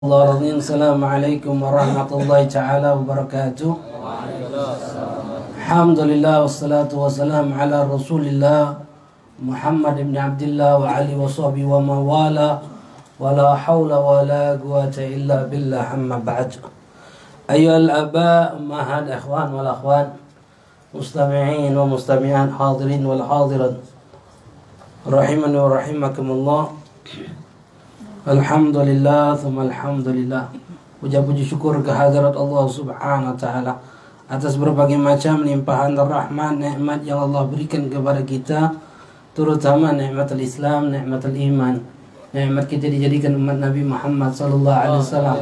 السلام عليكم ورحمة الله تعالى وبركاته الحمد لله والصلاة والسلام على رسول الله محمد بن عبد الله وعلي وصحبه ومن والاه ولا حول ولا قوة إلا بالله أما بعد أيها الآباء أمهات الإخوان والأخوان مستمعين ومستمعات حاضرين والحاضرات رحمني ورحمكم الله Alhamdulillah, alhamdulillah. Puja-puji syukur kehadirat Allah Subhanahu wa taala atas berbagai macam limpahan rahmat nikmat yang Allah berikan kepada kita, terutama nikmat Islam, nikmat iman. Nikmat kita dijadikan umat Nabi Muhammad sallallahu alaihi wasallam.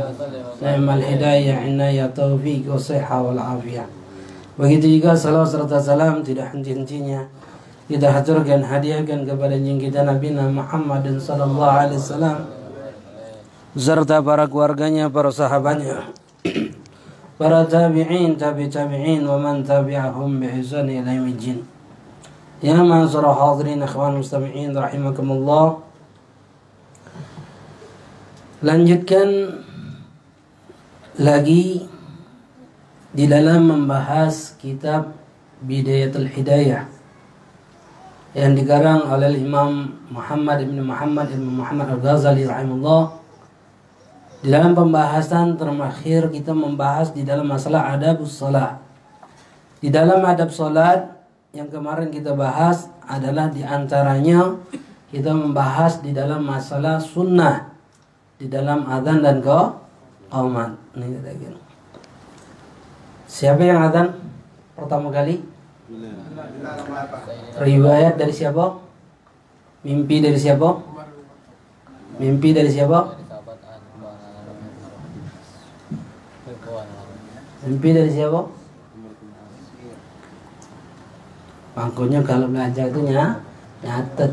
Nikmat hidayah, inayah, taufik, wasihah wal afiyah. Begitu juga salawat serta salam tidak henti-hentinya kita haturkan hadiahkan kepada kita Nabi Muhammad sallallahu alaihi wasallam serta para keluarganya, para sahabatnya, para tabi'in, tabi tabi'in, wa man tabi'ahum bi ihsan ila yaumil Ya ma'asara hadirin akhwan mustami'in rahimakumullah. Lanjutkan lagi di dalam membahas kitab Bidayatul Hidayah yang dikarang oleh Imam Muhammad ibn Muhammad ibn Muhammad Al-Ghazali rahimahullah di dalam pembahasan terakhir kita membahas di dalam masalah adab salat. Di dalam adab salat yang kemarin kita bahas adalah di antaranya kita membahas di dalam masalah sunnah di dalam adzan dan ke qamat. Siapa yang adzan pertama kali? Riwayat dari siapa? Mimpi dari siapa? Mimpi dari siapa? Mimpi dari siapa? Pangkunya kalau belajar itu ny nyatet.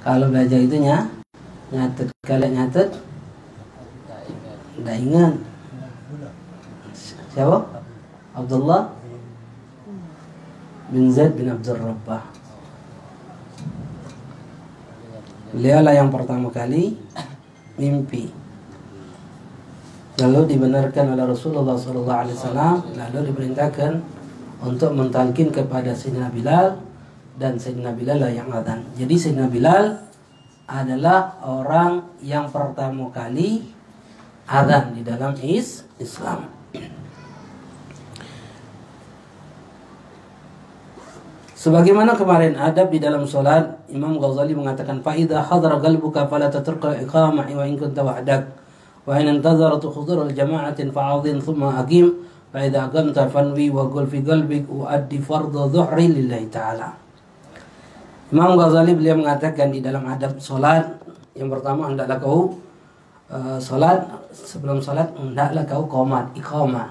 Kalau belajar itu ny nyatet. Kalau nyatet tidak ingat. Siapa? Abdullah bin Zaid bin Abdul Rabbah. Beliaulah yang pertama kali mimpi lalu dibenarkan oleh Rasulullah SAW lalu diperintahkan untuk mentalkin kepada Sayyidina Bilal dan Sayyidina Bilal lah yang adzan. Jadi Sayyidina Bilal adalah orang yang pertama kali adzan di dalam is Islam. Sebagaimana kemarin adab di dalam solat, Imam Ghazali mengatakan faida hadra qalbuka fala tatrqa iqamah wa in kunta wahdak. وإن انتظرت حضور الجماعة فعظم ثم أقيم فإذا قمت فانوي وقل في قلبك وأدي فرض ظهري لله تعالى Imam Ghazali beliau mengatakan di dalam adab solat yang pertama hendaklah kau uh, solat sebelum solat hendaklah kau komat iqamah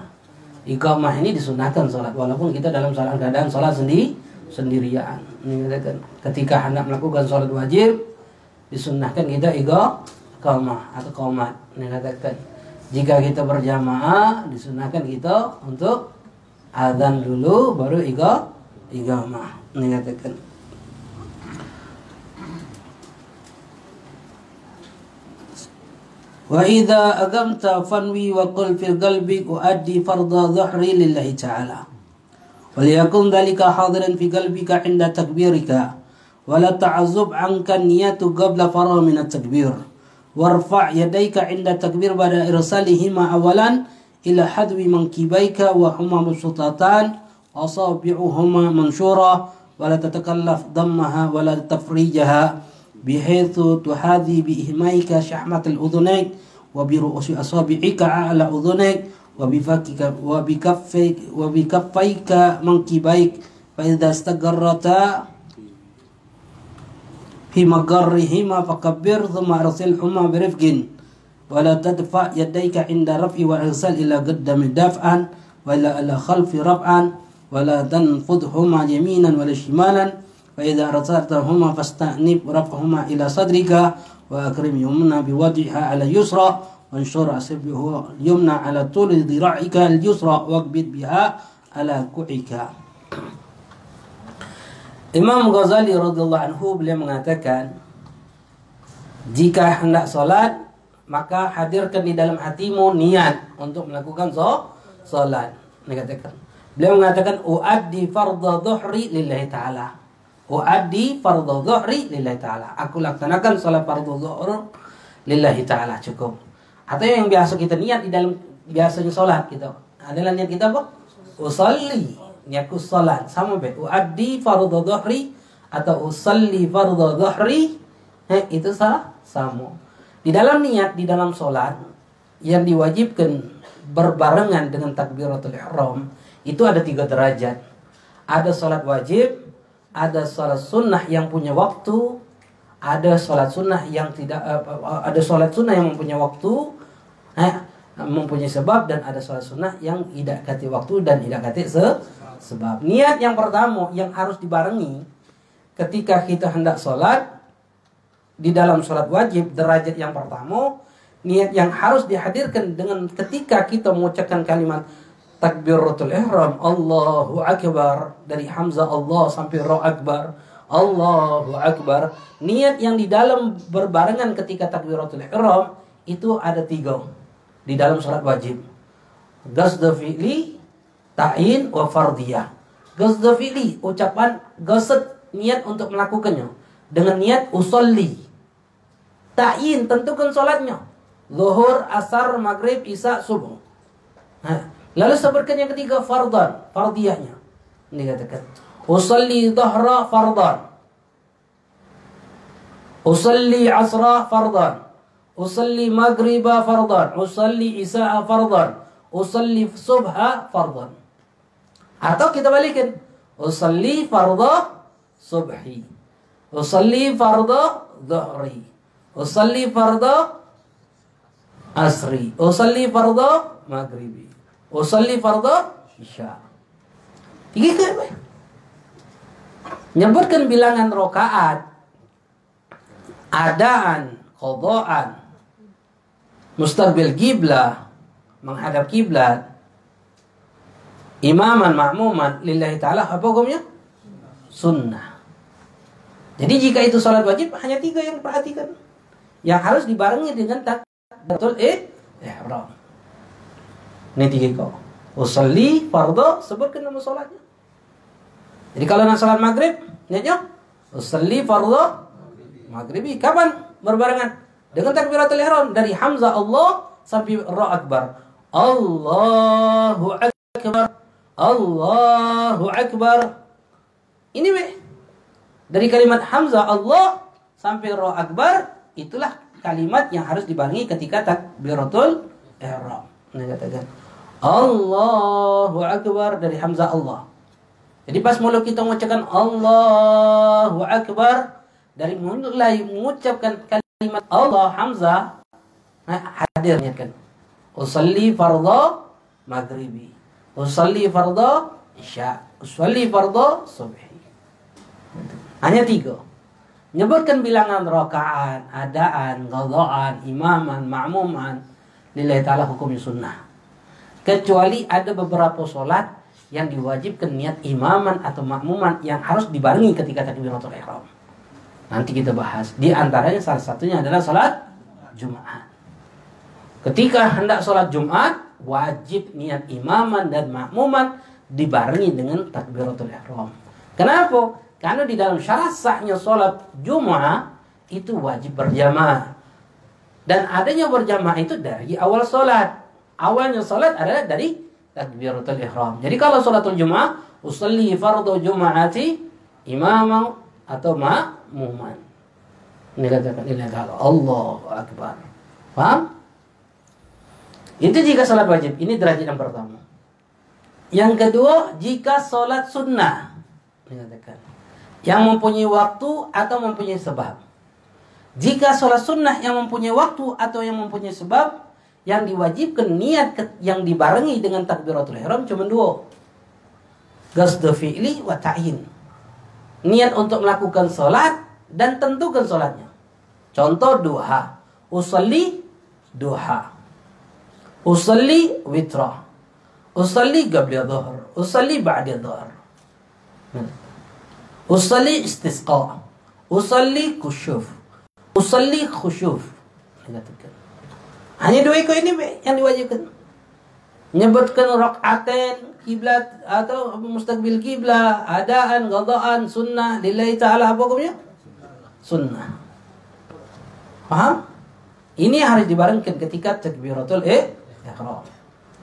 iqamah ini disunahkan solat walaupun kita dalam salah keadaan solat sendiri sendirian ini ketika hendak melakukan solat wajib disunahkan kita iqamah Kamah atau komat mengatakan jika kita berjamaah disunahkan kita untuk adzan dulu baru iga igamah mengatakan Wa idza agamta fanwi wa qul fil qalbi uaddi fardha dhuhri lillahi ta'ala. Waliyakun dhalika hadiran fi qalbika inda takbirika. Wala ta'azzub anka niyatu qabla faragh min at-takbir. Warfa' yadayka inda takbir pada irsalihima awalan ila hadwi mankibaika wa huma mabsutatan asabi'uhuma manshura wala tatakallaf dammaha wala tafrijaha bihaythu tuhadhi biihmaika syahmat al-udhunaik wa bi ru'usi asabi'ika ala udhunaik wa bifakika wa في مقرهما فكبر ثم أرسلهما برفق. ولا تدفع يديك عند رفع وإرسال إلى قدام دفعا ولا إلى خلف رفعا. ولا تنفضهما يمينا ولا شمالا. فإذا أرسلتهما فاستأنف رفعهما إلى صدرك وأكرم يمنى بوضعها على اليسرى وانشر أصبعه اليمنى على طول ذراعك اليسرى واقبض بها على كعك Imam Ghazali radhiyallahu anhu beliau mengatakan jika hendak sholat maka hadirkan di dalam hatimu niat untuk melakukan salat. Dikatakan. Beliau mengatakan uaddi fardhu dhuhri lillahi taala. Uaddi fardhu dhuhri lillahi taala. Aku laksanakan salat fardhu dhuhr lillahi taala cukup. Atau yang biasa kita niat di dalam biasanya salat kita. Adalah niat kita apa? Usalli. Niatku salat sama be. Uaddi fardhu dhuhri atau usalli fardhu dhuhri. Eh, itu salah sama. Di dalam niat, di dalam sholat yang diwajibkan berbarengan dengan takbiratul ihram itu ada tiga derajat. Ada sholat wajib, ada sholat sunnah yang punya waktu, ada sholat sunnah yang tidak, uh, ada sholat sunnah yang mempunyai waktu, eh, mempunyai sebab dan ada sholat sunnah yang tidak kati waktu dan tidak kati se sebab. Niat yang pertama yang harus dibarengi ketika kita hendak sholat di dalam sholat wajib derajat yang pertama niat yang harus dihadirkan dengan ketika kita mengucapkan kalimat takbiratul ihram Allahu akbar dari Hamzah Allah sampai Ra akbar Allahu akbar niat yang di dalam berbarengan ketika takbiratul ihram itu ada tiga di dalam sholat wajib gasda fi'li ta'in wa fardiyah gasda fi'li ucapan gasad niat untuk melakukannya dengan niat usolli Ta'in, tentukan sholatnya. Zuhur, asar, maghrib, isya, subuh. Lalu sebutkan yang ketiga, fardan. Fardiyahnya. Ini katakan. Usalli dhahra fardan. Usalli asra fardan. Usalli maghriba fardan. Usalli isya'a fardan. Usalli subha fardan. Atau kita balikin. Usalli fardha subhi. Usalli fardha dhuhri. Usalli farda asri. Usalli farda maghribi. Usalli farda isya. Tiga kan? Nyebutkan bilangan rokaat, adaan, kodoan, mustaqbil kiblah, menghadap kiblat, imaman, makmuman, lillahi ta'ala, apa hukumnya? Sunnah. Jadi jika itu salat wajib, hanya tiga yang perhatikan yang harus dibarengi dengan takbiratul ihram. Ini tiga kau. Usalli fardhu sebutkan nama salatnya. Jadi kalau nak salat maghrib, niatnya usalli fardhu maghribi. Kapan berbarengan? Dengan takbiratul ihram dari Hamzah Allah sampai Ra akbar. Allahu akbar. Allahu akbar. Ini be. Dari kalimat Hamzah Allah sampai Ra akbar itulah kalimat yang harus dibarengi ketika takbiratul ihram. Nah, katakan Allahu akbar dari Hamzah Allah. Jadi pas mulut kita mengucapkan Allahu akbar dari mulai mengucapkan kalimat Allah Hamzah nah, hadirnya kan. Usalli fardhu maghribi. Usalli fardhu isya. Usalli fardhu subhi. Hanya tiga. Menyebutkan bilangan rokaan, adaan, qadaan, imaman, ma'muman. Lillahi ta'ala hukumnya sunnah. Kecuali ada beberapa sholat yang diwajibkan niat imaman atau makmuman yang harus dibarengi ketika takbiratul ihram. Nanti kita bahas. Di antaranya salah satunya adalah sholat Jumat. Ketika hendak sholat Jumat, wajib niat imaman dan makmuman dibarengi dengan takbiratul ihram. Kenapa? Karena di dalam syarat sahnya sholat Jum'ah itu wajib berjamaah. Dan adanya berjamaah itu dari awal sholat. Awalnya sholat adalah dari takbiratul ihram. Jadi kalau sholatul Jum'ah, usalli fardu Jum'ati imamah atau ma'muman. Ini katakan ini adalah Allah Akbar. Paham? Itu jika sholat wajib. Ini derajat yang pertama. Yang kedua, jika sholat sunnah. Yang mempunyai waktu atau mempunyai sebab. Jika sholat sunnah yang mempunyai waktu atau yang mempunyai sebab, yang diwajibkan niat yang dibarengi dengan takbiratul ihram cuma dua. Gasdu fi'li wa ta'in. Niat untuk melakukan sholat dan tentukan sholatnya. Contoh duha. Usalli duha. Usalli witra. Usalli qabla dhuhr. Usalli ba'da dhuhr. Hmm. Usalli istisqa. Usalli kusyuf. Usalli khusyuf. Hanya dua ikut ini yang diwajibkan. Menyebutkan rakaatain kiblat atau mustaqbil kiblat, adaan, qadaan, sunnah lillahi taala apa hukumnya? Sunnah. Paham? Ini harus dibarengkan ketika takbiratul eh ihram.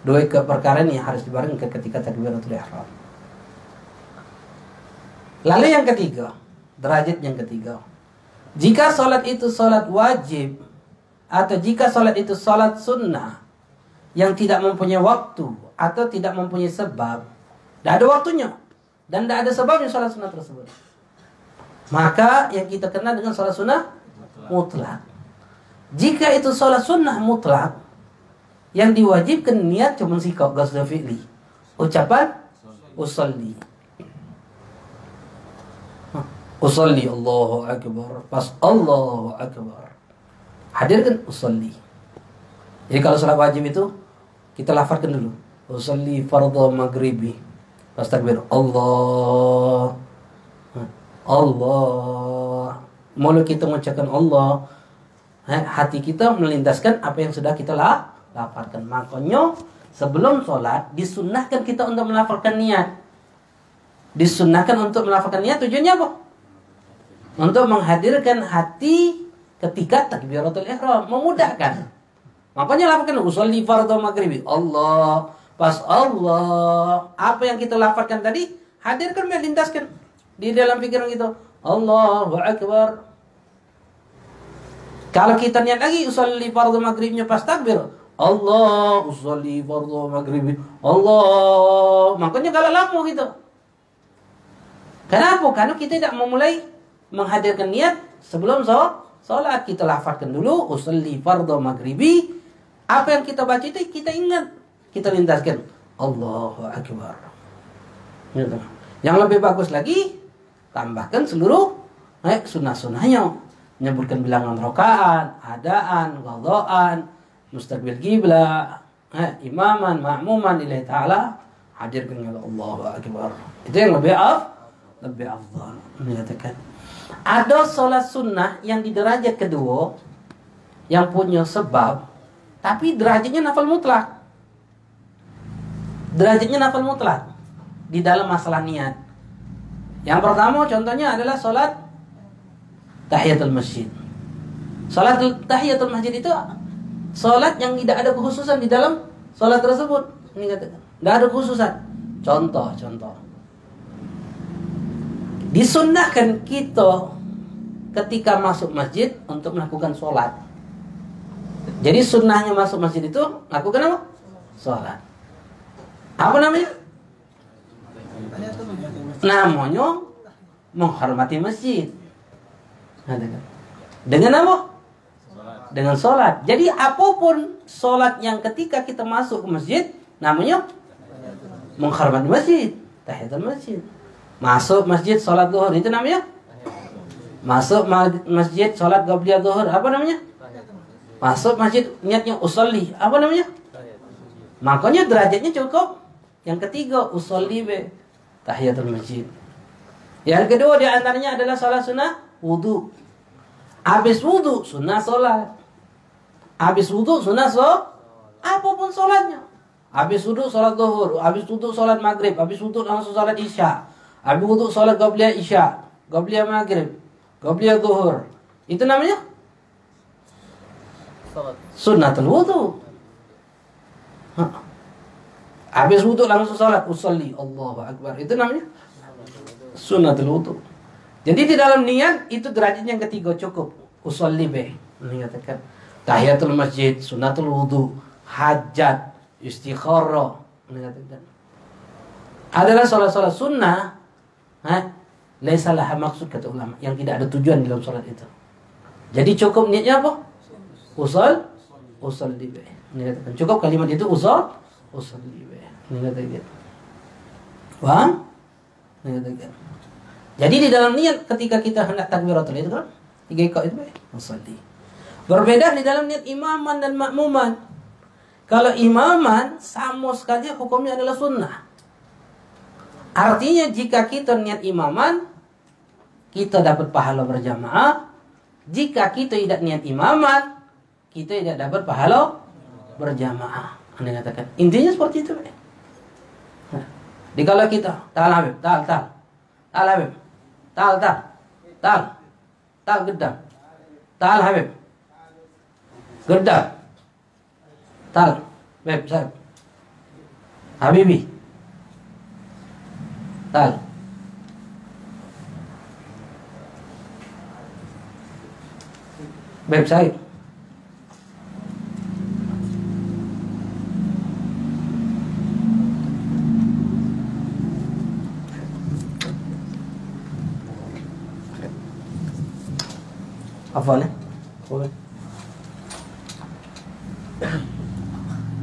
Dua perkara ini harus dibarengkan ketika takbiratul ihram. Lalu yang ketiga, derajat yang ketiga. Jika sholat itu sholat wajib atau jika sholat itu sholat sunnah yang tidak mempunyai waktu atau tidak mempunyai sebab, tidak ada waktunya dan tidak ada sebabnya sholat sunnah tersebut. Maka yang kita kenal dengan sholat sunnah mutlak. Jika itu sholat sunnah mutlak, yang diwajibkan niat cuma sikap gasda fi'li. Ucapan usalli. Usalli Allahu Akbar. Pas Allahu Akbar. Hadirkan usalli. Jadi kalau sholat wajib itu kita lafazkan dulu. Usalli fardhu maghribi. Pas takbir Allah. Allah. Mulut kita mengucapkan Allah. Hati kita melindaskan apa yang sudah kita lah, lafalkan. Makanya sebelum sholat disunahkan kita untuk melafalkan niat. Disunahkan untuk melafalkan niat tujuannya apa? untuk menghadirkan hati ketika takbiratul ihram memudahkan makanya lakukan usolli fardhu maghribi Allah pas Allah apa yang kita lafazkan tadi hadirkan melintaskan di dalam pikiran kita Allahu akbar kalau kita niat lagi usolli fardhu maghribnya pas takbir Allah usolli fardhu maghribi. Allah makanya kalau lama gitu. Kenapa? Karena kita tidak memulai menghadirkan niat sebelum sholat kita lafazkan dulu usalli fardhu maghribi. Apa yang kita baca itu kita ingat. Kita lintaskan. Allahu akbar. Gitu. yang lebih bagus lagi tambahkan seluruh eh, sunnah-sunnahnya. Menyebutkan bilangan rokaan adaan qadaan mustaqbil kiblat eh, imaman ma'muman ilahi ta'ala hadirkan Allahu akbar itu yang lebih af lebih afdal menyatakan ada sholat sunnah yang di derajat kedua yang punya sebab, tapi derajatnya nafal mutlak. Derajatnya nafal mutlak di dalam masalah niat. Yang pertama contohnya adalah sholat tahiyatul masjid. Sholat tahiyatul masjid itu sholat yang tidak ada kekhususan di dalam sholat tersebut. Ini katakan, ada kekhususan. Contoh, contoh. Disunnahkan kita ketika masuk masjid untuk melakukan sholat. Jadi sunnahnya masuk masjid itu lakukan apa? Sholat. Apa namanya? Namanya menghormati masjid. Dengan apa? Dengan sholat. Jadi apa pun sholat yang ketika kita masuk ke masjid, namanya menghormati masjid. Tahiyatul masjid. Masuk masjid sholat zuhur itu namanya Masuk masjid sholat qabliyah zuhur apa namanya? Masuk masjid niatnya usolli apa namanya? Makanya derajatnya cukup. Yang ketiga usolli be tahiyatul masjid. Yang kedua di antaranya adalah sholat sunnah wudhu. Habis wudhu sunnah sholat. Habis wudhu sunnah sholat. Apa pun sholatnya. Habis wudhu sholat zuhur. Habis wudhu sholat maghrib. Habis wudhu langsung sholat isya. Habis wudhu sholat qabliyah isya. Qabliyah maghrib. Qobliyah zuhur. Itu namanya? Sunnatul wudu. Habis wudu langsung salat, usolli Allahu akbar. Itu namanya sunnatul wudu. Jadi di dalam niat itu derajat yang ketiga cukup. Usolli be. Menyatakan tahiyatul masjid, sunnatul wudu, hajat, istikharah. Adalah salat-salat sunnah. Ha? Laisalah maksud kata ulama yang tidak ada tujuan dalam solat itu. Jadi cukup niatnya apa? Usul usul dibe. Cukup kalimat itu usul usul kata gitu. Jadi di dalam niat ketika kita hendak takbiratul itu kan tiga ikut itu usolli. Berbeda di dalam niat imaman dan makmuman. Kalau imaman sama sekali hukumnya adalah sunnah. Artinya jika kita niat imaman, kita dapat pahala berjamaah. Jika kita tidak niat imaman, kita tidak dapat pahala berjamaah. Anda katakan. Intinya seperti itu. Nah, dikala kita, tal Habib, tal, tal. Tal Habib. Tal, tal. Tal. Tal gedang. Tal Habib. Gedang. Tal. Habib, saya. Habibi. Tal. Website. Apa nih?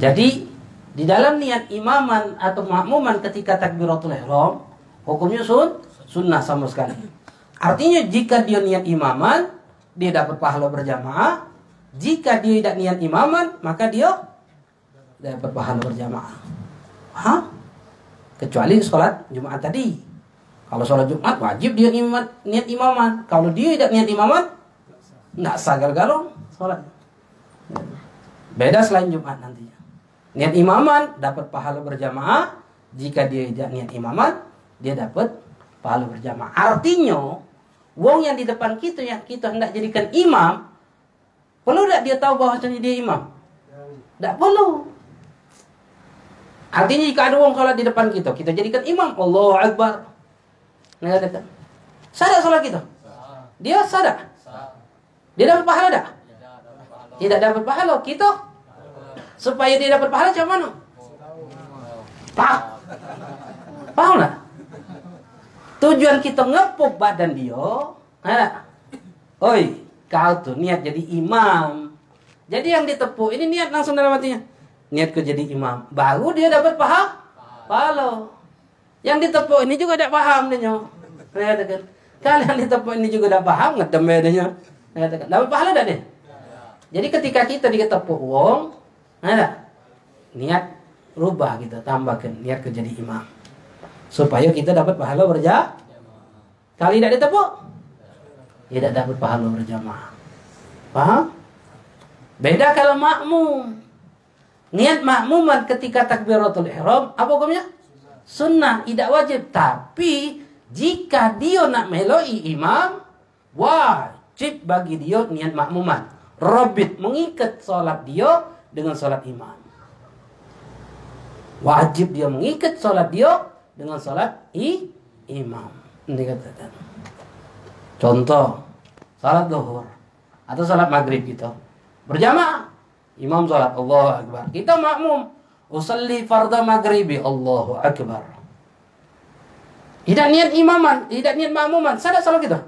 Jadi di dalam niat imaman atau makmuman ketika takbiratul ihram hukumnya sun sunnah sama sekali. Artinya jika dia niat imaman dia dapat pahala berjamaah. Jika dia tidak niat imaman maka dia dapat pahala berjamaah. Hah? Kecuali sholat Jumat tadi. Kalau sholat Jumat wajib dia niat, niat imaman. Kalau dia tidak niat imaman, tidak sagal galong sholat. Beda selain Jumat nantinya. Niat imaman dapat pahala berjamaah. Jika dia tidak niat imaman, dia dapat pahala berjamaah. Artinya, wong yang di depan kita yang kita hendak jadikan imam, perlu tidak dia tahu bahwasanya dia imam? Tidak perlu. Artinya jika ada wong sholat di depan kita, kita jadikan imam. Allah Akbar. Sadar sholat kita? Dia sadar? Dia dapat pahala tak? Tidak dapat pahala. Kita supaya dia dapat pahala macam mana? Paham? Paham tak? Tujuan kita ngepuk badan dia, ada. Oi, kau tuh niat jadi imam. Jadi yang ditepuk ini niat langsung dalam hatinya. Niat ke jadi imam. Baru dia dapat paham? Pahala. Yang ditepuk ini juga tidak paham dia. Katakan. Kalian ditepuk ini juga tidak paham, ngedem bedanya. Katakan. Dapat pahala tak dia? Jadi ketika kita diketepuk wong, ada niat rubah kita tambahkan niat ke jadi imam supaya kita dapat pahala berjamaah. Kali tidak ditepuk, tidak dapat pahala berjamaah. Paham? Beda kalau makmum. Niat makmuman ketika takbiratul ihram apa hukumnya? Sunnah, tidak wajib. Tapi jika dia nak meloi imam, wajib bagi dia niat makmuman. Robit mengikat sholat dia dengan sholat imam. Wajib dia mengikat sholat dia dengan sholat i imam. Dikatakan. Contoh, sholat duhur atau sholat maghrib gitu. Berjamaah. Imam sholat Allah Akbar. Kita makmum. Usalli farda maghribi Allahu Akbar. Tidak niat imaman, tidak niat makmuman. Sadar salah kita?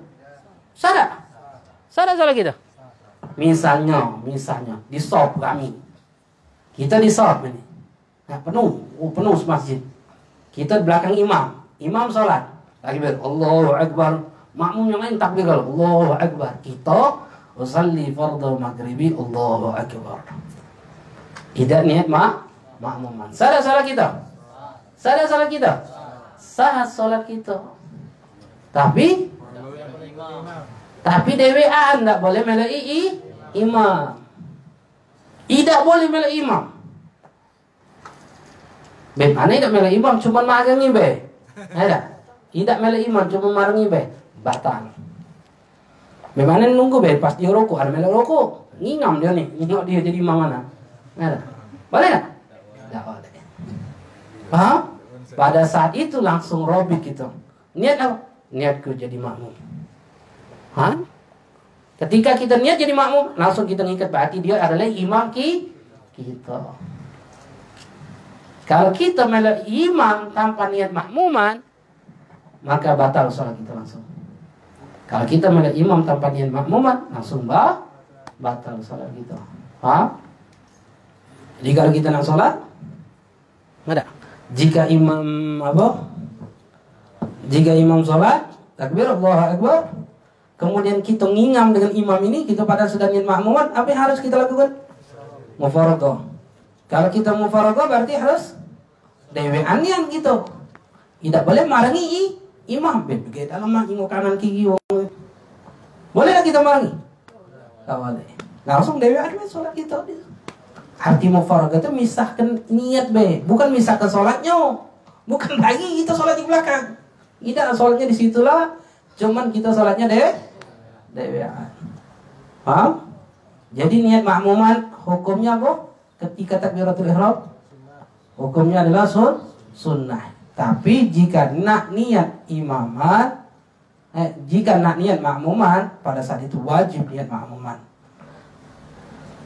Sadar? Sadar salah kita? Misalnya, misalnya di sop kami. Kita di sop ini. Nah, penuh, oh, penuh masjid. Kita di belakang imam. Imam sholat. Takbir, Allahu Akbar. Makmum yang lain takbir, Allahu Akbar. Kita usalli fardhu maghribi, Allahu Akbar. Tidak niat mak makmuman. Sadar salah kita? Sadar salah kita? Sah sholat kita. Tapi tapi dewean tidak boleh melai imam. Tidak boleh melai imam. Be, mana tidak melai imam cuma marangi be. Ada. Tidak melai imam cuma marangi be. Batal. Bagaimana nunggu be pas dia rokok ada melai rokok. Ngingam dia nih, nengok dia jadi imam mana. Ada. Boleh tak? Tidak boleh. Paham? Pada saat itu langsung robik gitu. Niat apa? Niatku jadi makmum. Hah? Ketika kita niat jadi makmum, langsung kita ngikat berarti dia adalah imam ki kita. Kalau kita melak imam tanpa niat makmuman, maka batal sholat kita langsung. Kalau kita melak imam tanpa niat makmuman, langsung bah, batal sholat kita. Hah? Jadi kalau kita nak sholat, ada. Jika imam apa? Jika imam sholat, takbir Allah Akbar, kemudian kita ngingam dengan imam ini, kita pada sedang makmuman, apa yang harus kita lakukan? Mufarokoh. Kalau kita mufarokoh berarti harus dewe anian gitu. Tidak boleh marangi imam. Begitu dalam ingo kanan kiri. Boleh kita marangi? Tak boleh. Langsung dewe anian sholat kita. Arti mufaragat itu misahkan niat be, bukan misahkan sholatnya. Bukan lagi kita sholat di belakang. Tidak, sholatnya di situlah. Cuman kita sholatnya deh, dewean. Paham? Jadi niat makmuman hukumnya apa? Ketika takbiratul ihram hukumnya adalah sun sunnah. Tapi jika nak niat imaman, eh, jika nak niat makmuman pada saat itu wajib niat makmuman.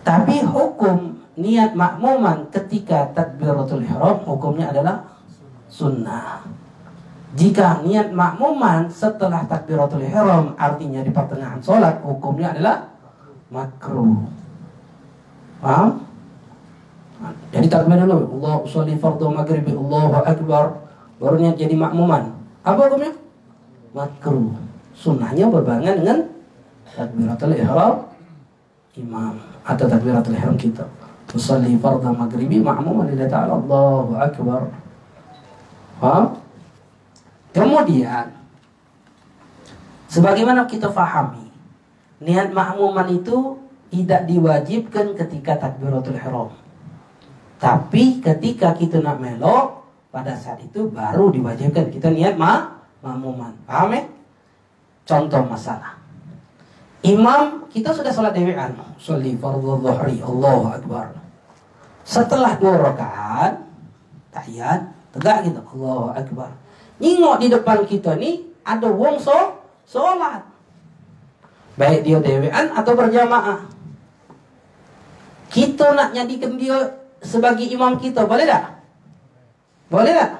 Tapi hukum niat makmuman ketika takbiratul ihram hukumnya adalah sunnah. Jika niat makmuman setelah takbiratul ihram artinya di pertengahan sholat hukumnya adalah makruh. Paham? Jadi takbir dulu, Allah sholli fardhu maghrib, Allahu akbar. Baru niat jadi makmuman. Apa hukumnya? Makruh. Sunnahnya berbarengan dengan takbiratul ihram imam atau takbiratul ihram kita. Tusalli fardhu maghribi ma'muman lillahi ta'ala Allahu akbar. Paham? Kemudian sebagaimana kita fahami niat makmuman itu tidak diwajibkan ketika takbiratul ihram. Tapi ketika kita nak melok pada saat itu baru diwajibkan kita niat ma makmuman. Paham ya? Contoh masalah. Imam kita sudah sholat dewan. Sholli fardhu dhuhri Allahu akbar. Setelah dua rakaat tahiyat tegak gitu Allahu akbar. Nyingok di depan kita nih ada wong so sholat. Baik dia dewean atau berjamaah. Kita nak nyadikan dia sebagai imam kita, boleh tak? Boleh tak?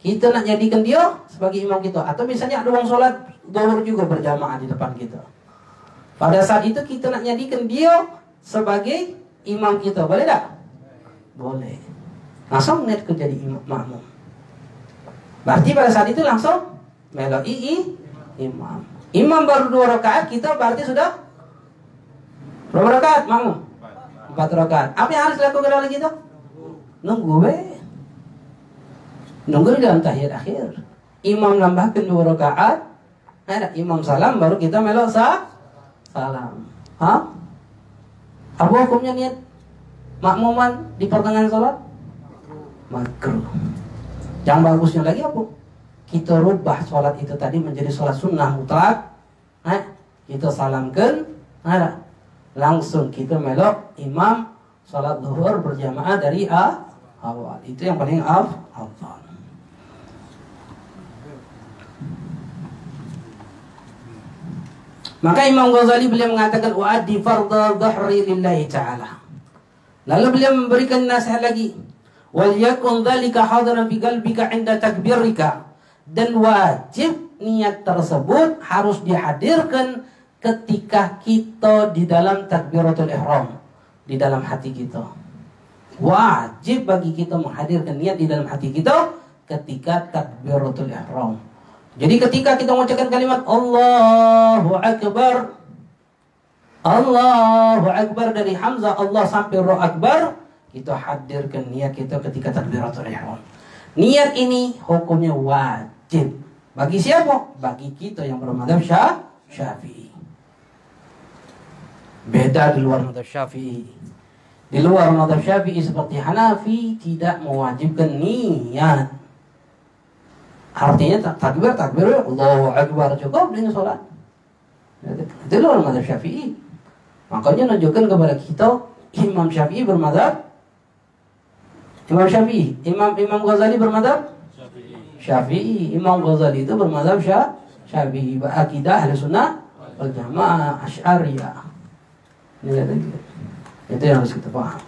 Kita nak jadikan dia sebagai imam kita. Atau misalnya ada orang sholat dohur juga berjamaah di depan kita. Pada saat itu kita nak jadikan dia sebagai imam kita. Boleh tak? Boleh. Langsung net ke jadi imam makmum. Berarti pada saat itu langsung meloi imam. Imam baru dua rakaat, kita berarti sudah berapa rakaat makmum? Empat rakaat. Apa yang harus dilakukan oleh kita? Nunggu be. Nunggu di dalam tahiyat akhir. Imam nambahkan dua rakaat, ada imam salam baru kita melok sah salam. Hah? Apa hukumnya niat makmuman di pertengahan sholat? Makruh. Yang bagusnya lagi apa? Kita rubah sholat itu tadi menjadi sholat sunnah mutlak. Eh, kita salamkan, ada langsung kita melok imam sholat zuhur berjamaah dari a awal. Itu yang paling af afdal. Maka Imam Ghazali beliau mengatakan wa'adi fardha dhahri lillahi ta'ala. Lalu beliau memberikan nasihat lagi. Wal yakun dhalika hadiran bi qalbika 'inda takbirika. Dan wajib niat tersebut harus dihadirkan ketika kita di dalam takbiratul ihram, di dalam hati kita. Wajib bagi kita menghadirkan niat di dalam hati kita ketika takbiratul ihram. Jadi ketika kita mengucapkan kalimat Allahu Akbar Allahu Akbar dari Hamzah Allah sampai Roh Akbar kita hadirkan niat kita ketika takbiratul ihram. Niat ini hukumnya wajib. Bagi siapa? Bagi kita yang bermadhab syah, syafi'i. Beda di luar madhab syafi'i. Di luar madhab syafi'i seperti Hanafi tidak mewajibkan niat. Artinya takbir takbir Allahu Akbar cukup dengan sholat. Itu luar madhab syafi'i. Makanya menunjukkan kepada kita Imam Syafi'i bermadhab Imam Syafi'i. Imam Imam Ghazali bermadhab? Syafi'i. Imam Ghazali itu bermadhab Syafi'i. Akidah ahli sunnah wal jamaah Asy'ariyah. Itu yang harus kita paham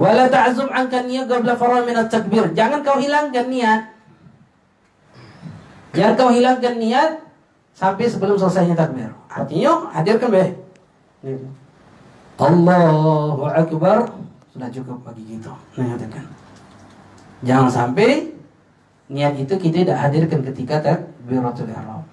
Wala ta'zum anka niyat qabla farah min takbir. Jangan kau hilangkan niat. Jangan kau hilangkan niat sampai sebelum selesainya takbir. Artinya hadirkan be. Allahu Akbar sudah cukup bagi kita. Mengatakan. Jangan sampai niat itu kita tidak hadirkan ketika takbiratul ihram.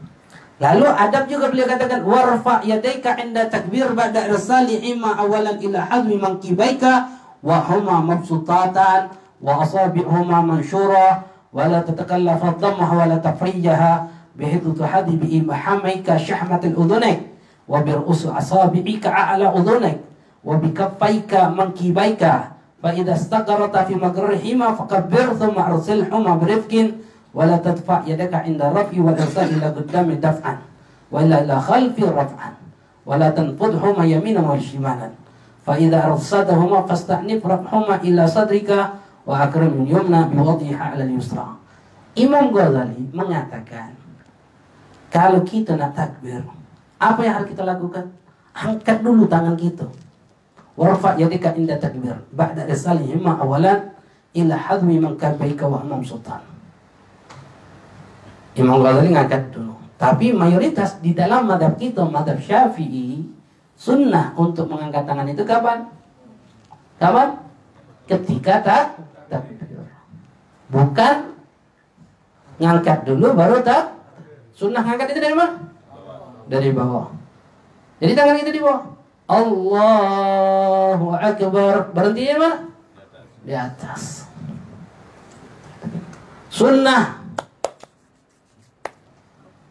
Lalu adab juga beliau katakan warfa yadaika inda takbir ba'da irsali imma awalan ila hazmi mankibaika wa huma mabsutatan wa asabi'huma mansyura wa la tatakallaf ad-dhammah wa la tafrijaha bihithu tuhadi bi imhamika shahmat al-udhunaik wa bir usu asabi'ika a'la wa bikaffaika mankibaika fa idza istaqarrata fi magrihima fakabbir thumma arsilhuma birifqin wa la tadfa yadaka inda raf'i wal irsal ila qaddami daf'an. Wa ila ila khalfi raf'an. Wa la tanfudhuma yaminan wa shimalan. Fa idza arsadahuma fastanif raf'huma ila sadrika wa akrim yumna bi wadhiha 'ala al-yusra. Imam Ghazali mengatakan kalau kita nak takbir apa yang harus kita lakukan? Angkat dulu tangan kita warfa yadika inda takbir. Ba'da risalihima awalan ila hadmi man kabaika wa amam sultan. Imam Ghazali ngangkat dulu. Tapi mayoritas di dalam madhab kita madhab syafi'i sunnah untuk mengangkat tangan itu kapan? kapan? ketika tak takbir. Bukan ngangkat dulu baru tak sunnah. Ngangkat itu dari mana? dari bawah. Jadi tangan itu di bawah Allahu Akbar. Berhenti di mana? di atas. Sunnah.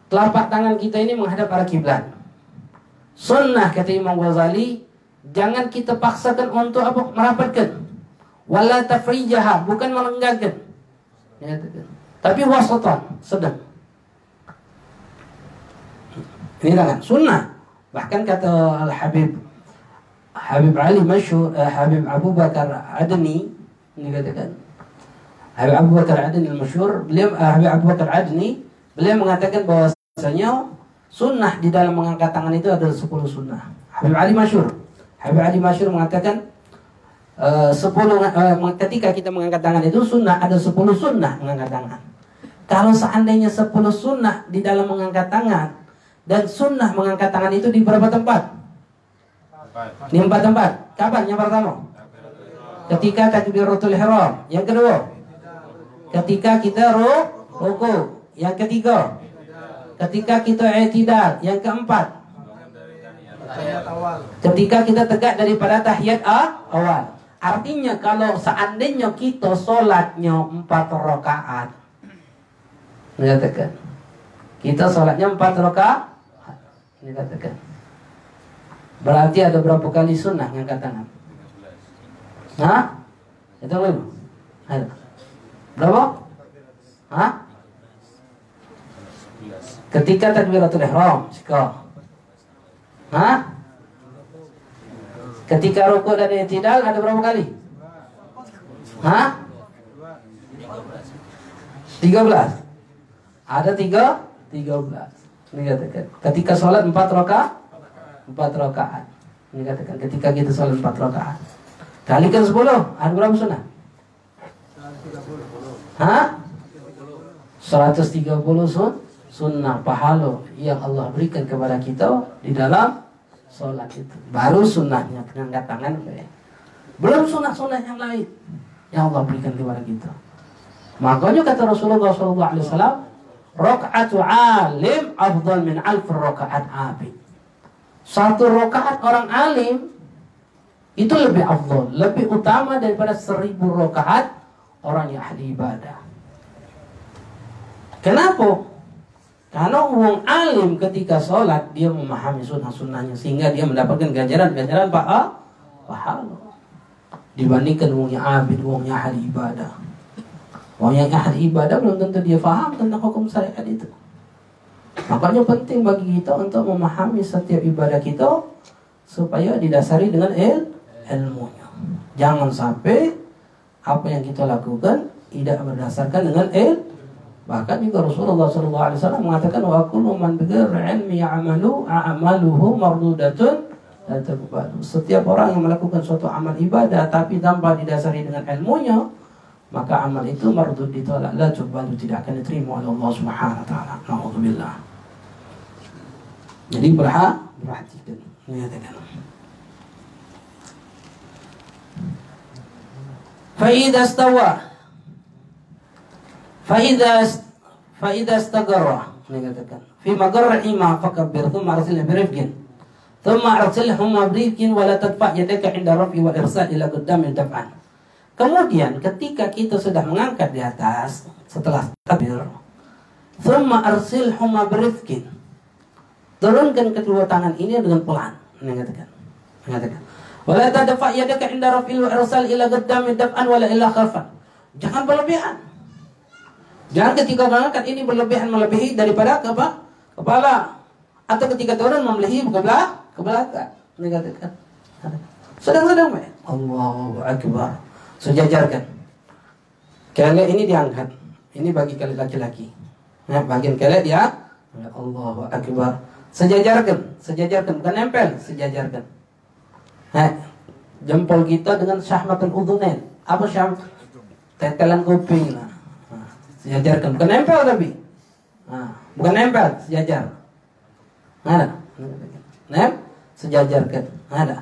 Telapak tangan kita ini menghadap arah kiblat. Sunnah kata Imam Ghazali jangan kita paksakan untuk apa? Merapatkan. Wala tafrijaha bukan melenggakkan ya, tapi wasatan, sedang. Ini tangan. Sunnah. Bahkan kata Al Habib Habib Ali Masyur, uh, Habib Abu Bakar Adni ini katakan Habib Abu Bakar Adni Masyur, beliau uh, Habib Abu Bakar Adni beliau mengatakan bahwasanya sunnah di dalam mengangkat tangan itu adalah 10 sunnah. Habib Ali Masyur, Habib Ali Masyur mengatakan uh, 10 uh, ketika kita mengangkat tangan itu sunnah ada 10 sunnah mengangkat tangan. Kalau seandainya 10 sunnah di dalam mengangkat tangan dan sunnah mengangkat tangan itu di berapa tempat? Di empat tempat. Kapan yang pertama? Ketika takbiratul ihram. Yang kedua? Ketika kita ruku. Yang ketiga? Ketika kita i'tidal. Yang keempat? Ketika kita tegak daripada tahiyat awal. Artinya kalau seandainya kita sholatnya empat rakaat Menyatakan kita sholatnya empat rakaat. Dikatakan. Berarti ada berapa kali sunnah yang tangan? Hah? Itu belum? Ada. Berapa? Hah? Ketika takbiratul ihram, sikap. Hah? Ketika rukuk dan i'tidal ada berapa kali? Hah? 13. Ada tiga, tiga belas. Ini katakan. Ketika sholat empat rakaat, empat rakaat. Ini katakan. Ketika kita sholat empat rakaat. Kalikan sepuluh, ada berapa sunnah? Hah? 130 sun sunnah pahala yang Allah berikan kepada kita di dalam sholat itu. Baru sunnahnya mengangkat tangan. Belum sunnah-sunnah yang lain yang Allah berikan kepada kita. Makanya kata Rasulullah SAW, Rok'atu alim afdal min alf rakaat abid. Satu rakaat orang alim itu lebih afdal, lebih utama daripada seribu rakaat orang yang ahli ibadah. Kenapa? Karena uang alim ketika sholat dia memahami sunnah-sunnahnya sehingga dia mendapatkan ganjaran-ganjaran pahala dibandingkan uangnya abid, uangnya ahli ibadah. Orang yang ahli ibadah belum tentu dia faham tentang hukum syariat itu. Makanya penting bagi kita untuk memahami setiap ibadah kita supaya didasari dengan il ilmunya. Jangan sampai apa yang kita lakukan tidak berdasarkan dengan il Bahkan juga Rasulullah SAW mengatakan wa kullu man ilmi ya'malu a'maluhu mardudatun Setiap orang yang melakukan suatu amal ibadah tapi tanpa didasari dengan ilmunya, maka amal itu mardud ditolak la tuqbalu tidak akan diterima oleh Allah Subhanahu wa taala. Nauzubillah. Jadi berhak perhatikan. Nyatakan. Fa'idha stawa Fa'idha Fa'idha stagarra Nyatakan Fi magarra'i ma'fakabbir Thumma arsilna birifkin Thumma arsilhuma birifkin Wala tadfa' yadaka inda rafi wal irsa ila qaddamin taf'an Kemudian ketika kita sudah mengangkat di atas Setelah takbir Thumma arsilhuma birifkin Turunkan kedua tangan ini dengan pelan, mengatakan. Mengatakan. Wala tadfa yadaka inda rafil irsal ila qaddam daf'an wala ila khalfan. Jangan berlebihan. Jangan ketika mengangkat ini berlebihan melebihi daripada apa? kepala atau ketika turun melebihi ke belakang ke belakang. Ini katakan. Sedang-sedang Allahu akbar. Sejajarkan. Kelek ini diangkat. Ini bagi kalian laki-laki. Nah, bagian kelek dia Allahu akbar. Sejajarkan, sejajarkan bukan nempel, sejajarkan. Nah, jempol kita dengan syahmatul udhunain. Apa syam? Tetelan kuping. Nah, sejajarkan. Bukan nempel tapi. Nah, bukan nempel, sejajar. Ada. Nem, sejajarkan. Ada.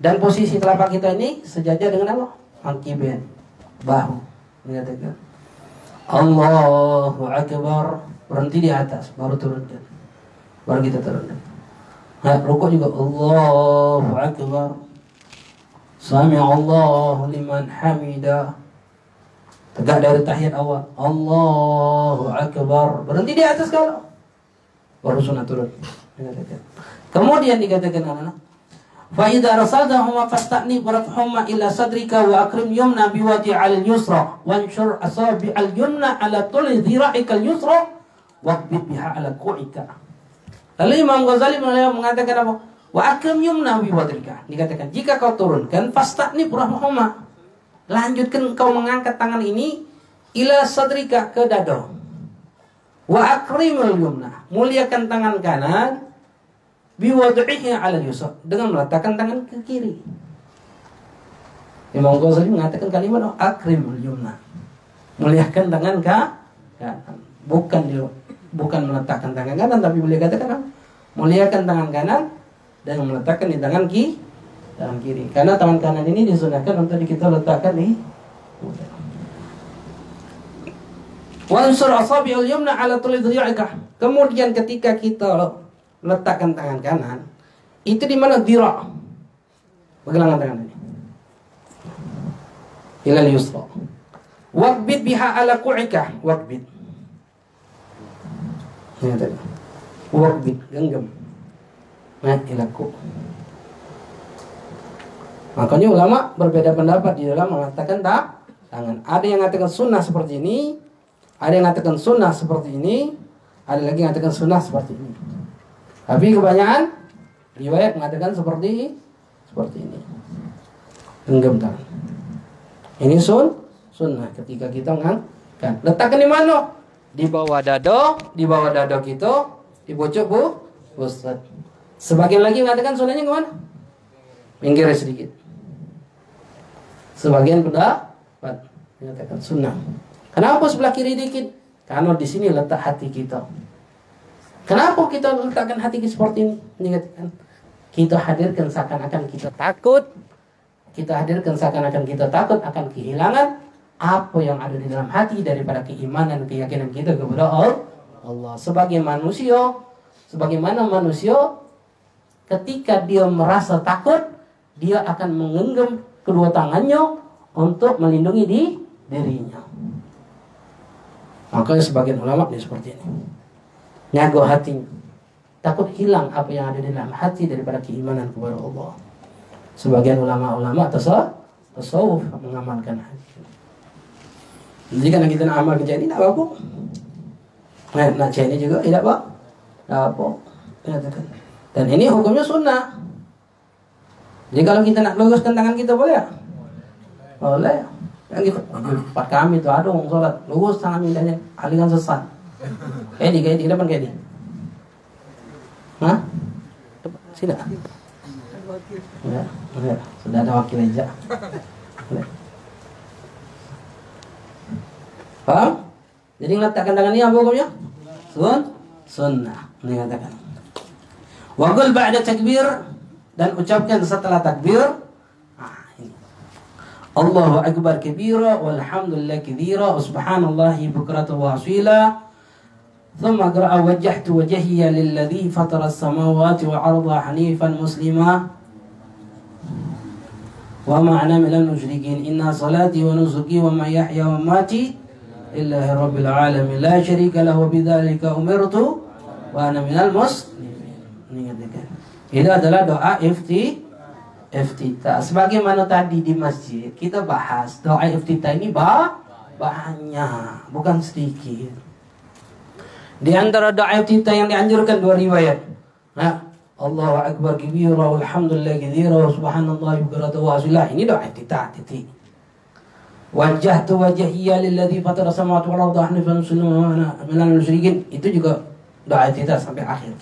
Dan posisi telapak kita ini sejajar dengan apa? Mangkiben. Bahu. Mengatakan. Allahu Akbar. Berhenti di atas, baru turunkan baru kita terendam. Nah, rukuk juga Allahu Akbar. Sami Allah liman hamida. Tegak dari tahiyat awal. Allahu Akbar. Berhenti di atas kalau. Baru sunnah turun. Kemudian dikatakan adalah Fa idza rasadahuma fastani barafhuma ila sadrika wa akrim yumna wati al yusra wa wanshur asabi al yumna ala tuli dhira'ika al yusra wa biha ala ku'ika. Lalu Imam Ghazali mengatakan apa? Wa akrim yumna wadrika. Dikatakan jika kau turunkan fasta'ni rahmahuma. Lanjutkan kau mengangkat tangan ini ila sadrika ke dada. Wa akrimul yumna. Muliakan tangan kanan bi wad'ihi ala yusra dengan meletakkan tangan ke kiri. Imam Ghazali mengatakan kalimat akrimul yumna. Muliakan tangan ke kanan. Bukan dia bukan meletakkan tangan kanan tapi boleh katakan muliakan tangan kanan dan meletakkan di tangan kiri tangan kiri. Karena tangan kanan ini disunahkan untuk kita letakkan di Kemudian ketika kita letakkan tangan kanan, itu di mana dira? Pegangan tangan ini. Ilal yusra. Waqbid biha ala ku'ika. Waqbid. Tadi. Waqbid. Genggam. Ilaku. Makanya ulama berbeda pendapat di dalam mengatakan tak tangan. Ada yang mengatakan sunnah seperti ini, ada yang mengatakan sunnah seperti ini, ada lagi yang mengatakan sunnah seperti ini. Tapi kebanyakan riwayat mengatakan seperti seperti ini. Genggam tangan. Ini sun sunnah ketika kita mengangkat. Letakkan di mana? Di bawah dado, di bawah dado kita, di bocok bu, Ustaz. Sebagian lagi mengatakan sunnahnya ke mana? Minggir sedikit. Sebagian pendapat menyatakan sunnah. Kenapa sebelah kiri dikit? Karena di sini letak hati kita. Kenapa kita letakkan hati kita seperti ini? Menyatakan kita hadirkan seakan-akan kita takut. Kita hadirkan seakan-akan kita takut akan kehilangan apa yang ada di dalam hati daripada keimanan keyakinan kita kepada Allah. Sebagai manusia, sebagaimana manusia ketika dia merasa takut, dia akan menggenggam kedua tangannya untuk melindungi di dirinya. Makanya sebagian ulama ini seperti ini. Nyago hatinya. Takut hilang apa yang ada di dalam hati daripada keimanan kepada Allah. Sebagian ulama-ulama tasawuf mengamalkan hati. Jadi karena kita nak amal kerja ini tak apa. Nah, nak ini juga tidak apa. Tak apa. Dan ini hukumnya sunnah. Jadi kalau kita nak luruskan tangan kita boleh? Boleh. Yang gitu. Pak kami itu ada orang sholat. Lurus tangan indahnya. Aliran sesat. Kayak di, kayak di depan kayak di. Hah? Sini. Ya, sudah ada wakil aja. Paham? Jadi meletakkan tangan ini apa hukumnya? Sun, sunnah. Ini katakan. Wagul ba'da takbir dan ucapkan setelah takbir Allahu akbar kabira walhamdulillah kathira subhanallahi bukratan wa asila ثم اقرأ وجهت وجهي للذي فطر السماوات والأرض حنيفا مسلما وما أنا من المشركين إن صلاتي ونسكي ومحياي lillahi rabbil alamin la syarika lahu bidzalika umirtu wa ana minal muslimin. Ini adalah doa ifti iftita. Sebagaimana tadi di masjid kita bahas doa iftita ini bah banyak, bukan sedikit. Di antara doa iftita yang dianjurkan dua riwayat. Nah, Allahu akbar kabira walhamdulillah katsira wa subhanallah wa bihamdihi wa Ini doa iftita titik. Wajjahtu wajhiya lilladzi fatara samawati wal arda hanifan musliman minal musyrikin. Itu juga doa iftitah sampai akhir.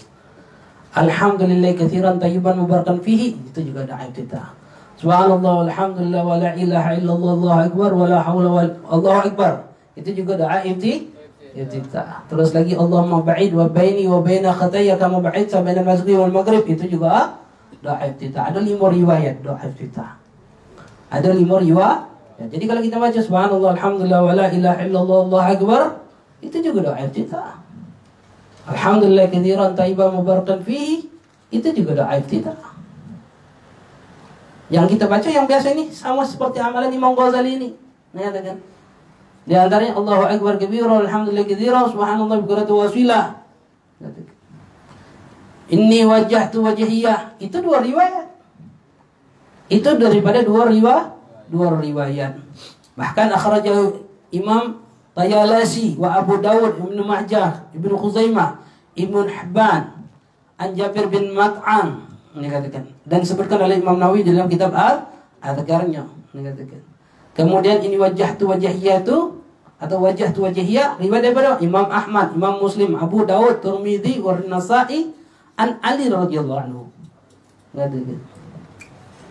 Alhamdulillah katsiran tayyiban mubarakan fihi. Itu juga doa iftitah. Subhanallah walhamdulillah wa la ilaha illallah Allahu akbar wa la haula wa Allahu akbar. Itu juga doa iftitah. Iftitah. Terus lagi Allahumma ba'id wa baini wa baina khataya kama ba'idta baina al-maghrib wal maghrib. Itu juga doa iftitah. Ada lima riwayat doa iftitah. Ada lima riwayat. Ya, jadi kalau kita baca subhanallah alhamdulillah wa la ilaha illallah Allahu akbar, itu juga doa iftitah. Alhamdulillah kathiran tayyiban mubarakan fihi, itu juga doa iftitah. Yang kita baca yang biasa ini sama seperti amalan Imam Ghazali ini. Menyatakan di antaranya Allahu Akbar kabira alhamdulillah katsira subhanallah bukratu wasilah. Inni wajjahtu wajhiyah. Itu dua riwayat. Itu daripada dua riwayat, dua riwayat. Bahkan akhrajahu Imam Tayalasi wa Abu Dawud Ibnu Majah Ibnu Khuzaimah Ibnu Hibban An Jabir bin Mat'am dikatakan dan disebutkan oleh Imam Nawawi dalam kitab Al Adhkarnya dikatakan. Kemudian ini wajah tu wajahiyah tu atau wajah tu wajahiyah riwayat daripada Imam Ahmad, Imam Muslim, Abu Dawud, Tirmidzi, wa Nasa'i an Ali radhiyallahu anhu. Dikatakan.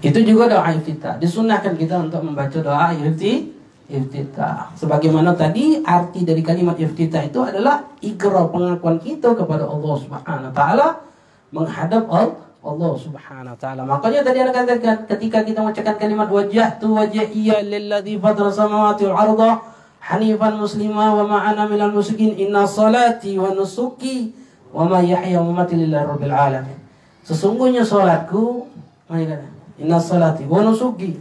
Itu juga doa iftitah. Disunahkan kita untuk membaca doa iftitah. Sebagaimana tadi arti dari kalimat iftitah itu adalah ikrar pengakuan kita kepada Allah Subhanahu wa taala menghadap Allah Subhanahu wa taala. Makanya tadi Anda katakan ketika kita mengucapkan kalimat wajhtu wajhiya lilladzi fatara samawati wal arda hanifan muslima wa ma ana minal musyrikin inna salati wa nusuki wa ma yahya wa mamati lillahi rabbil alamin. Sesungguhnya salatku inna salati wa nusuki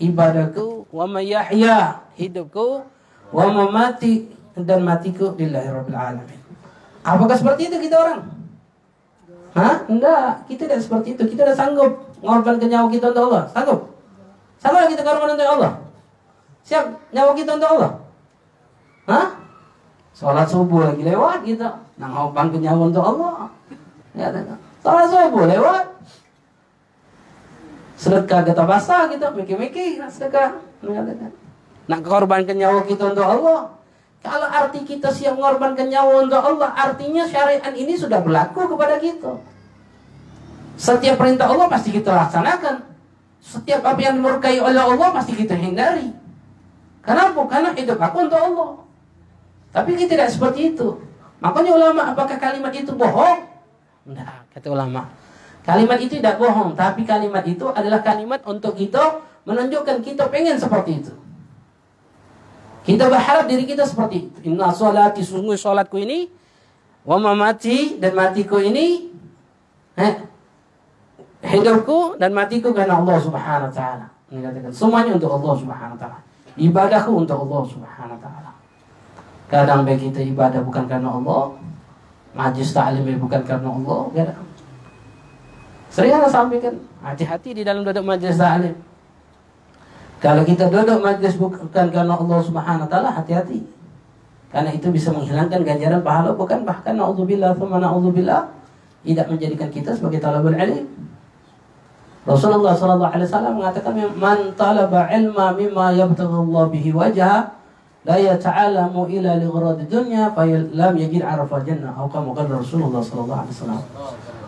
ibadahku wa ma yahya hidupku wa mamati dan matiku lillahi rabbil alamin. Apakah seperti itu kita orang? Hah? Enggak, kita tidak seperti itu. Kita tidak sanggup mengorbankan nyawa kita untuk Allah. Sanggup? Sanggup kita korban untuk Allah? Siap nyawa kita untuk Allah? Hah? Sholat subuh lagi lewat kita. Nah, ngorbankan nyawa untuk Allah. Ya, Sholat subuh lewat. Sedekah kita basah kita mikir-mikir sedekah. Nak korbankan nyawa kita untuk Allah. Kalau arti kita siap mengorbankan nyawa untuk Allah, artinya syariat ini sudah berlaku kepada kita. Setiap perintah Allah pasti kita laksanakan. Setiap apa yang dimurkai oleh Allah pasti kita hindari. Kenapa? Karena hidup aku untuk Allah. Tapi kita tidak seperti itu. Makanya ulama, apakah kalimat itu bohong? Tidak, kata ulama. Kalimat itu tidak bohong, tapi kalimat itu adalah kalimat untuk kita menunjukkan kita pengen seperti itu. Kita berharap diri kita seperti itu. Inna sholati sungguh sholatku ini wa mamati dan matiku ini eh, hidupku dan matiku karena Allah Subhanahu wa taala. Semuanya untuk Allah Subhanahu wa taala. Ibadahku untuk Allah Subhanahu wa taala. Kadang baik kita ibadah bukan karena Allah, majlis ta'lim bukan karena Allah, kadang. Sering saya sampaikan, hati-hati di dalam duduk majlis ta'lim. Kalau kita duduk majlis bukan karena Allah Subhanahu wa taala, hati-hati. Karena itu bisa menghilangkan ganjaran pahala bukan bahkan naudzubillah tsumma naudzubillah tidak menjadikan kita sebagai talabul ilm. Rasulullah sallallahu alaihi wasallam mengatakan man talaba ilma mimma yabtaghi Allah bihi wajha la yata'alamu ila li ghirad dunya fa lam yajid arafa jannah atau kama qala Rasulullah sallallahu alaihi wasallam.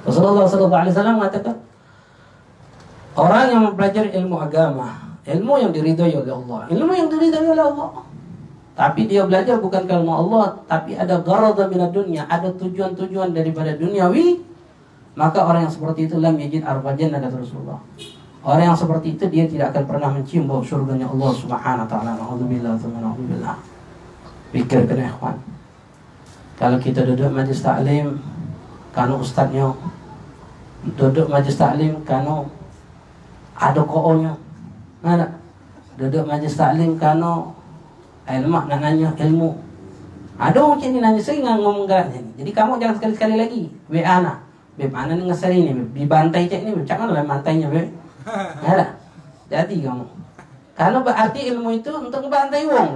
Rasulullah wasallam mengatakan orang yang mempelajari ilmu agama Ilmu yang diridhoi oleh Allah. Ilmu yang diridhoi oleh Allah. Tapi dia belajar bukan karena Allah, tapi ada gharada minad dunia, ada tujuan-tujuan daripada duniawi, maka orang yang seperti itu lam yajid arfa jannah Rasulullah. Orang yang seperti itu dia tidak akan pernah mencium bau surganya Allah Subhanahu wa taala. Alhamdulillah, alhamdulillah. Pikir kena ikhwan. Kalau kita duduk majlis taklim, kanu ustaznya duduk majlis taklim, kanu ada koonya, mana duduk majlis taklim kano ilmu nak nanya ilmu ada macam ni nanya nggak ngomong ni jadi kamu jangan sekali-sekali lagi WA na beb ana ni ngasari ni di bantai cek ni cak mana bantainya beb Ada. Jadi kamu. Karena berarti ilmu itu untuk membantai uang.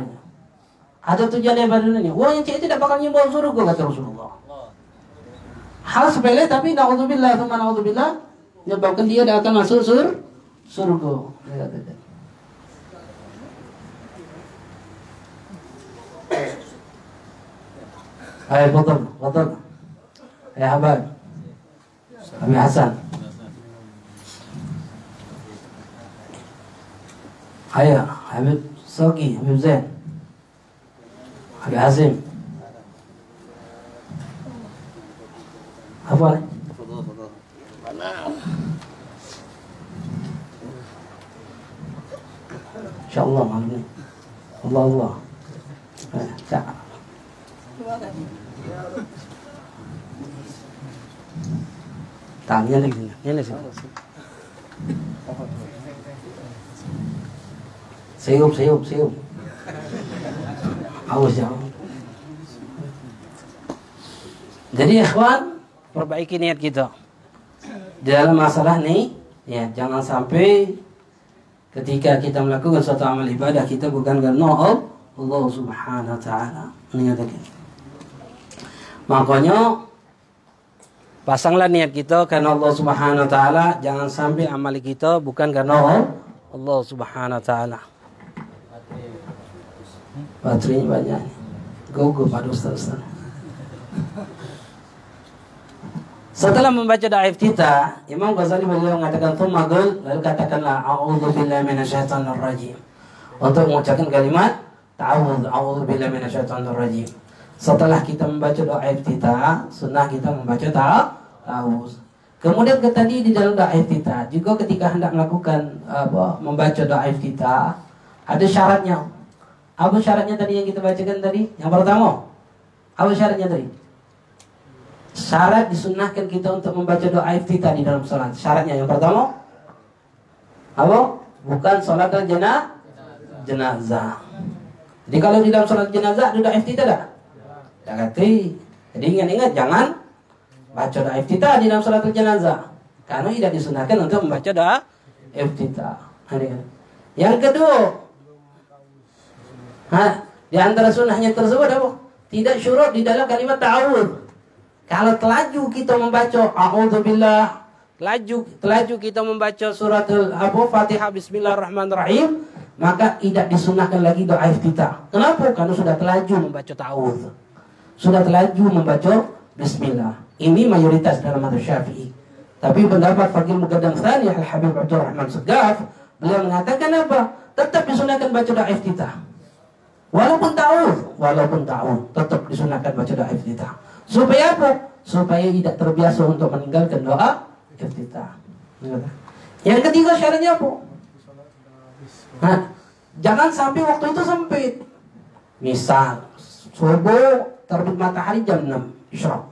Ada tujuannya pada dunia. Uang yang cek tidak bakal nyumbang surga kata Rasulullah. Hal sepele tapi naudzubillah sama naudzubillah menyebabkan dia tidak akan masuk sur surga. Ayo, betul, betul. Ya, Habib. Habib Hasan. Ayo, Habib Sogi, Habib Zain. Habib Hazim. Apa? InsyaAllah malam ini. Allah Allah. Eh, tak. Tanya lagi, ini sih. Siup, siup, siup. Awas ya. Jadi ikhwan, perbaiki niat kita. Dalam masalah nih, ya jangan sampai ketika kita melakukan suatu amal ibadah kita bukan karena Allah Subhanahu wa taala. Menyatakan. Makanya pasanglah niat kita karena Allah Subhanahu wa taala, jangan sampai amal kita bukan karena Allah Subhanahu wa taala. Baterainya banyak. Gogo pada ustaz, ustaz. Setelah membaca doa iftitah, Imam Ghazali beliau mengatakan tsumma lalu katakanlah a'udzu billahi minasyaitonir rajim. Untuk mengucapkan kalimat ta'awudz a'udzu billahi minasyaitonir rajim. Setelah kita membaca doa iftitah, sunnah kita membaca ta'awudz. Kemudian ke tadi di dalam doa iftitah, juga ketika hendak melakukan apa membaca doa iftitah, ada syaratnya. Apa syaratnya tadi yang kita bacakan tadi? Yang pertama, apa syaratnya tadi? Syarat disunahkan kita untuk membaca doa iftitah di dalam sholat. Syaratnya yang pertama, apa? Bukan sholat jenazah. jenazah. Jadi kalau di dalam sholat jenazah ada doa iftitah tak? Tak kata. Jadi ingat-ingat jangan baca doa iftitah di dalam sholat jenazah. Karena tidak disunahkan untuk membaca doa iftitah. Yang kedua, ha, di antara sunnahnya tersebut apa? Tidak syurut di dalam kalimat ta'awud. Kalau telaju kita membaca A'udzubillah Telaju, telaju kita membaca surat apa Fatihah Bismillahirrahmanirrahim maka tidak disunahkan lagi doa iftitah. Kenapa? Karena sudah telaju membaca ta'awudz. Sudah telaju membaca Bismillah. Ini mayoritas dalam madhab Syafi'i. Tapi pendapat Fakir Muqaddam Thani Al-Habib Abdul Rahman Segaf beliau mengatakan apa? Tetap disunahkan baca doa iftitah. Walaupun ta'awudz, walaupun ta'awudz tetap disunahkan baca doa iftitah. Supaya apa? Supaya tidak terbiasa untuk meninggalkan doa iftitah. Yang ketiga syaratnya apa? Nah, jangan sampai waktu itu sempit. Misal, subuh terbit matahari jam 6 isyraq.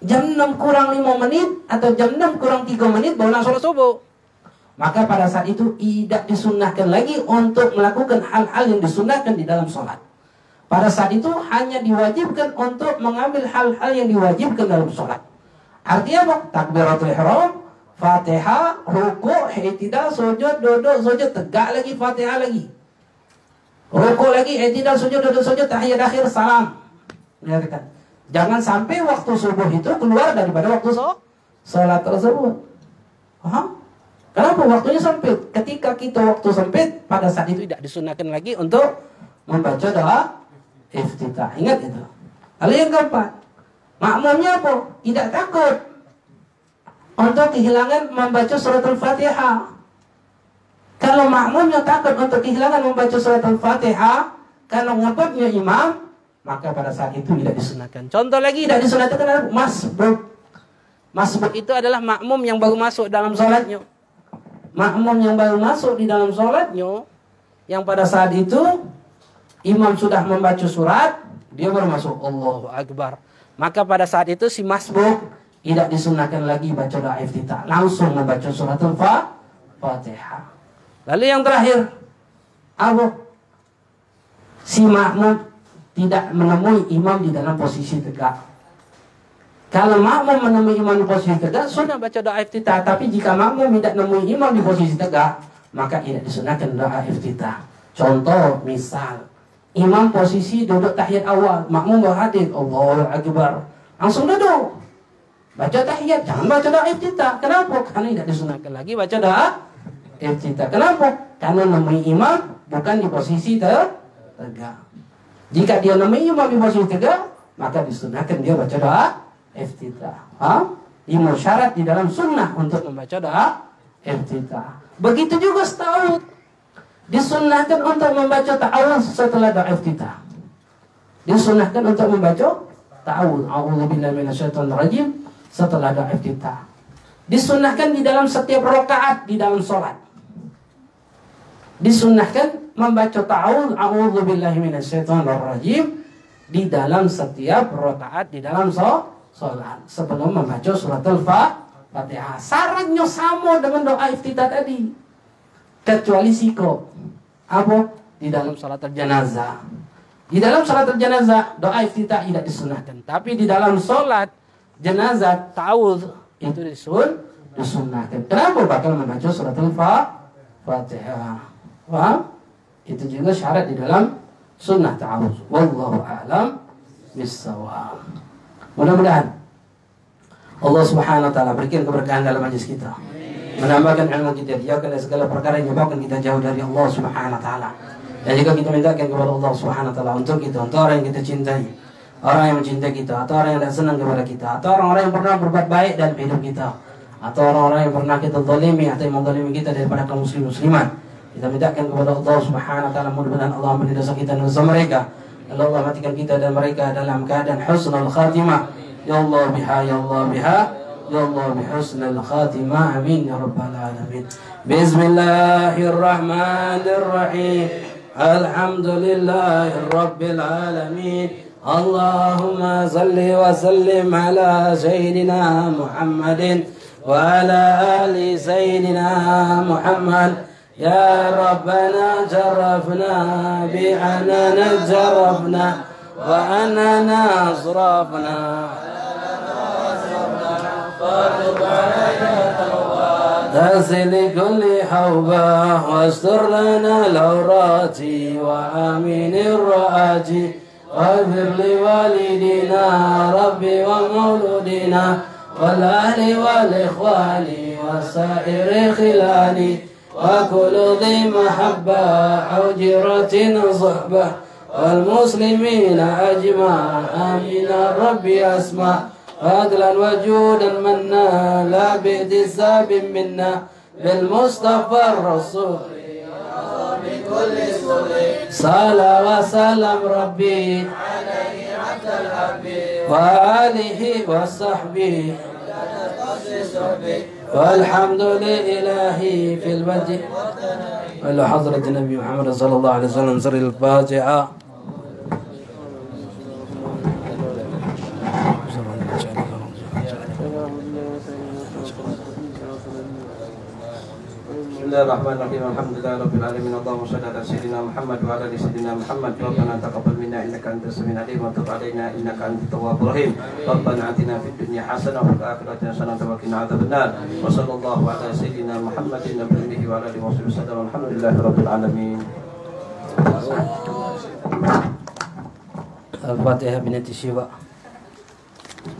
Jam 6 kurang 5 menit atau jam 6 kurang 3 menit baru sholat subuh. Maka pada saat itu tidak disunahkan lagi untuk melakukan hal-hal yang disunahkan di dalam sholat. Pada saat itu hanya diwajibkan untuk mengambil hal-hal yang diwajibkan dalam sholat. Artinya apa? Takbiratul ihram, Fatihah, ruku, i'tidal, sujud, duduk, sujud, tegak lagi Fatihah lagi. Ruku lagi, i'tidal, sujud, duduk, sujud, tahiyat akhir, salam. Lihatkan. Jangan sampai waktu subuh itu keluar daripada waktu sholat tersebut. Paham? Kenapa waktunya sempit? Ketika kita waktu sempit, pada saat itu tidak disunahkan lagi untuk membaca doa iftitah. Ingat itu. Lalu yang keempat, makmumnya apa? Tidak takut untuk kehilangan membaca surat al-fatihah. Kalau makmumnya takut untuk kehilangan membaca surat al-fatihah, kalau ngabutnya imam, maka pada saat itu tidak disunahkan. Contoh lagi tidak disunahkan adalah masbuk. Masbuk itu adalah makmum yang baru masuk dalam sholatnya. Makmum yang baru masuk di dalam sholatnya, yang pada saat itu imam sudah membaca surat, dia baru masuk Allahu Akbar. Maka pada saat itu si masbuk tidak disunahkan lagi baca doa iftitah. Langsung membaca surat Al-Fatihah. Lalu yang terakhir, apa? Si makmum tidak menemui imam di dalam posisi tegak. Kalau makmum menemui imam di posisi tegak, sunnah baca doa iftitah. Tapi jika makmum tidak menemui imam di posisi tegak, maka tidak disunahkan doa iftitah. Contoh, misal, imam posisi duduk tahiyat awal, makmum berhadir, Allahu Akbar. Langsung duduk. Baca tahiyat, jangan baca doa iftitah. Kenapa? Karena tidak disunahkan lagi baca doa iftitah. Kenapa? Karena menemui imam bukan di posisi tegak. Jika dia menemui imam di posisi tegak, maka disunahkan dia baca doa iftitah. Ha? Lima syarat di dalam sunnah untuk membaca doa iftitah. Begitu juga setahun. Disunnahkan untuk membaca ta'awun setelah doa iftitah. Disunnahkan untuk membaca ta'awun. A'udzubillahi minasyaitonir rajim setelah doa iftitah. Disunnahkan di dalam setiap rakaat di dalam sholat. Disunnahkan membaca ta'awun. A'udzubillahi minasyaitonir rajim di dalam setiap rakaat di dalam sholat sebelum membaca surat al-fatihah. Syaratnya sama dengan doa iftitah tadi. Kecuali siko. Apa? Di dalam sholat jenazah. Di dalam sholat jenazah doa iftitah tidak disunahkan. Tapi di dalam sholat jenazah ta'awudz itu disun disunahkan. Kenapa bakal membaca surat al-fatihah? Wah, itu juga syarat di dalam sunnah ta'awudz. Wallahu a'lam bisawab. Mudah-mudahan Allah Subhanahu wa taala berikan keberkahan dalam majlis kita. Menambahkan ilmu kita, dijauhkan dari segala perkara yang menyebabkan kita jauh dari Allah Subhanahu wa taala. Dan juga kita mintakan kepada Allah Subhanahu wa taala untuk kita, untuk orang yang kita cintai, orang yang mencintai kita, atau orang yang senang kepada kita, atau orang-orang yang pernah berbuat baik dalam hidup kita, atau orang-orang yang pernah kita zalimi atau yang menzalimi kita daripada kaum muslim muslimat. Kita mintakan kepada Allah Subhanahu wa taala mudah-mudahan Allah ampuni kita dan dosa mereka. Allah matikan kita dan mereka dalam keadaan husnul khatimah. Ya Allah biha, ya Allah biha. وارزقنا الله بحسن الخاتمة. آمين يا رب العالمين. بسم الله الرحمن الرحيم. الحمد لله رب العالمين. اللهم صل وسلم على سيدنا محمد وعلى آل سيدنا محمد. يا ربنا جرفنا بأننا جرفنا وأننا صرفنا أصرفنا تغسل كل حوبة واستر لنا العورات وآمن الرؤات واغفر لوالدينا ربي ومولودنا والأهل والإخوان وسائر خلاني وكل ذي محبة أو جيرة صحبة والمسلمين أجمع آمين ربي أسمع فضلا وجودا منا لا باحتساب منا بالمصطفى الرسول. بكل صلى وسلم ربي عليه حتى الحبيب وآله وصحبه. والحمد لله في البدء وإلى حضرة النبي محمد صلى الله عليه وسلم سر الفاتحة. Bismillahirrahmanirrahim. Alhamdulillah rabbil alamin. Allahumma shalli ala sayyidina Muhammad wa ala ali sayyidina Muhammad. Rabbana taqabbal minna innaka antas samiul alim wa tub alaina innaka antat tawwabur rahim. Rabbana atina fid dunya hasanah wa fil akhirati hasanah wa qina adzabannar. Wa sallallahu ala sayyidina wa ala alihi wa sahbihi wasallam. Alhamdulillah rabbil alamin. Al-Fatihah.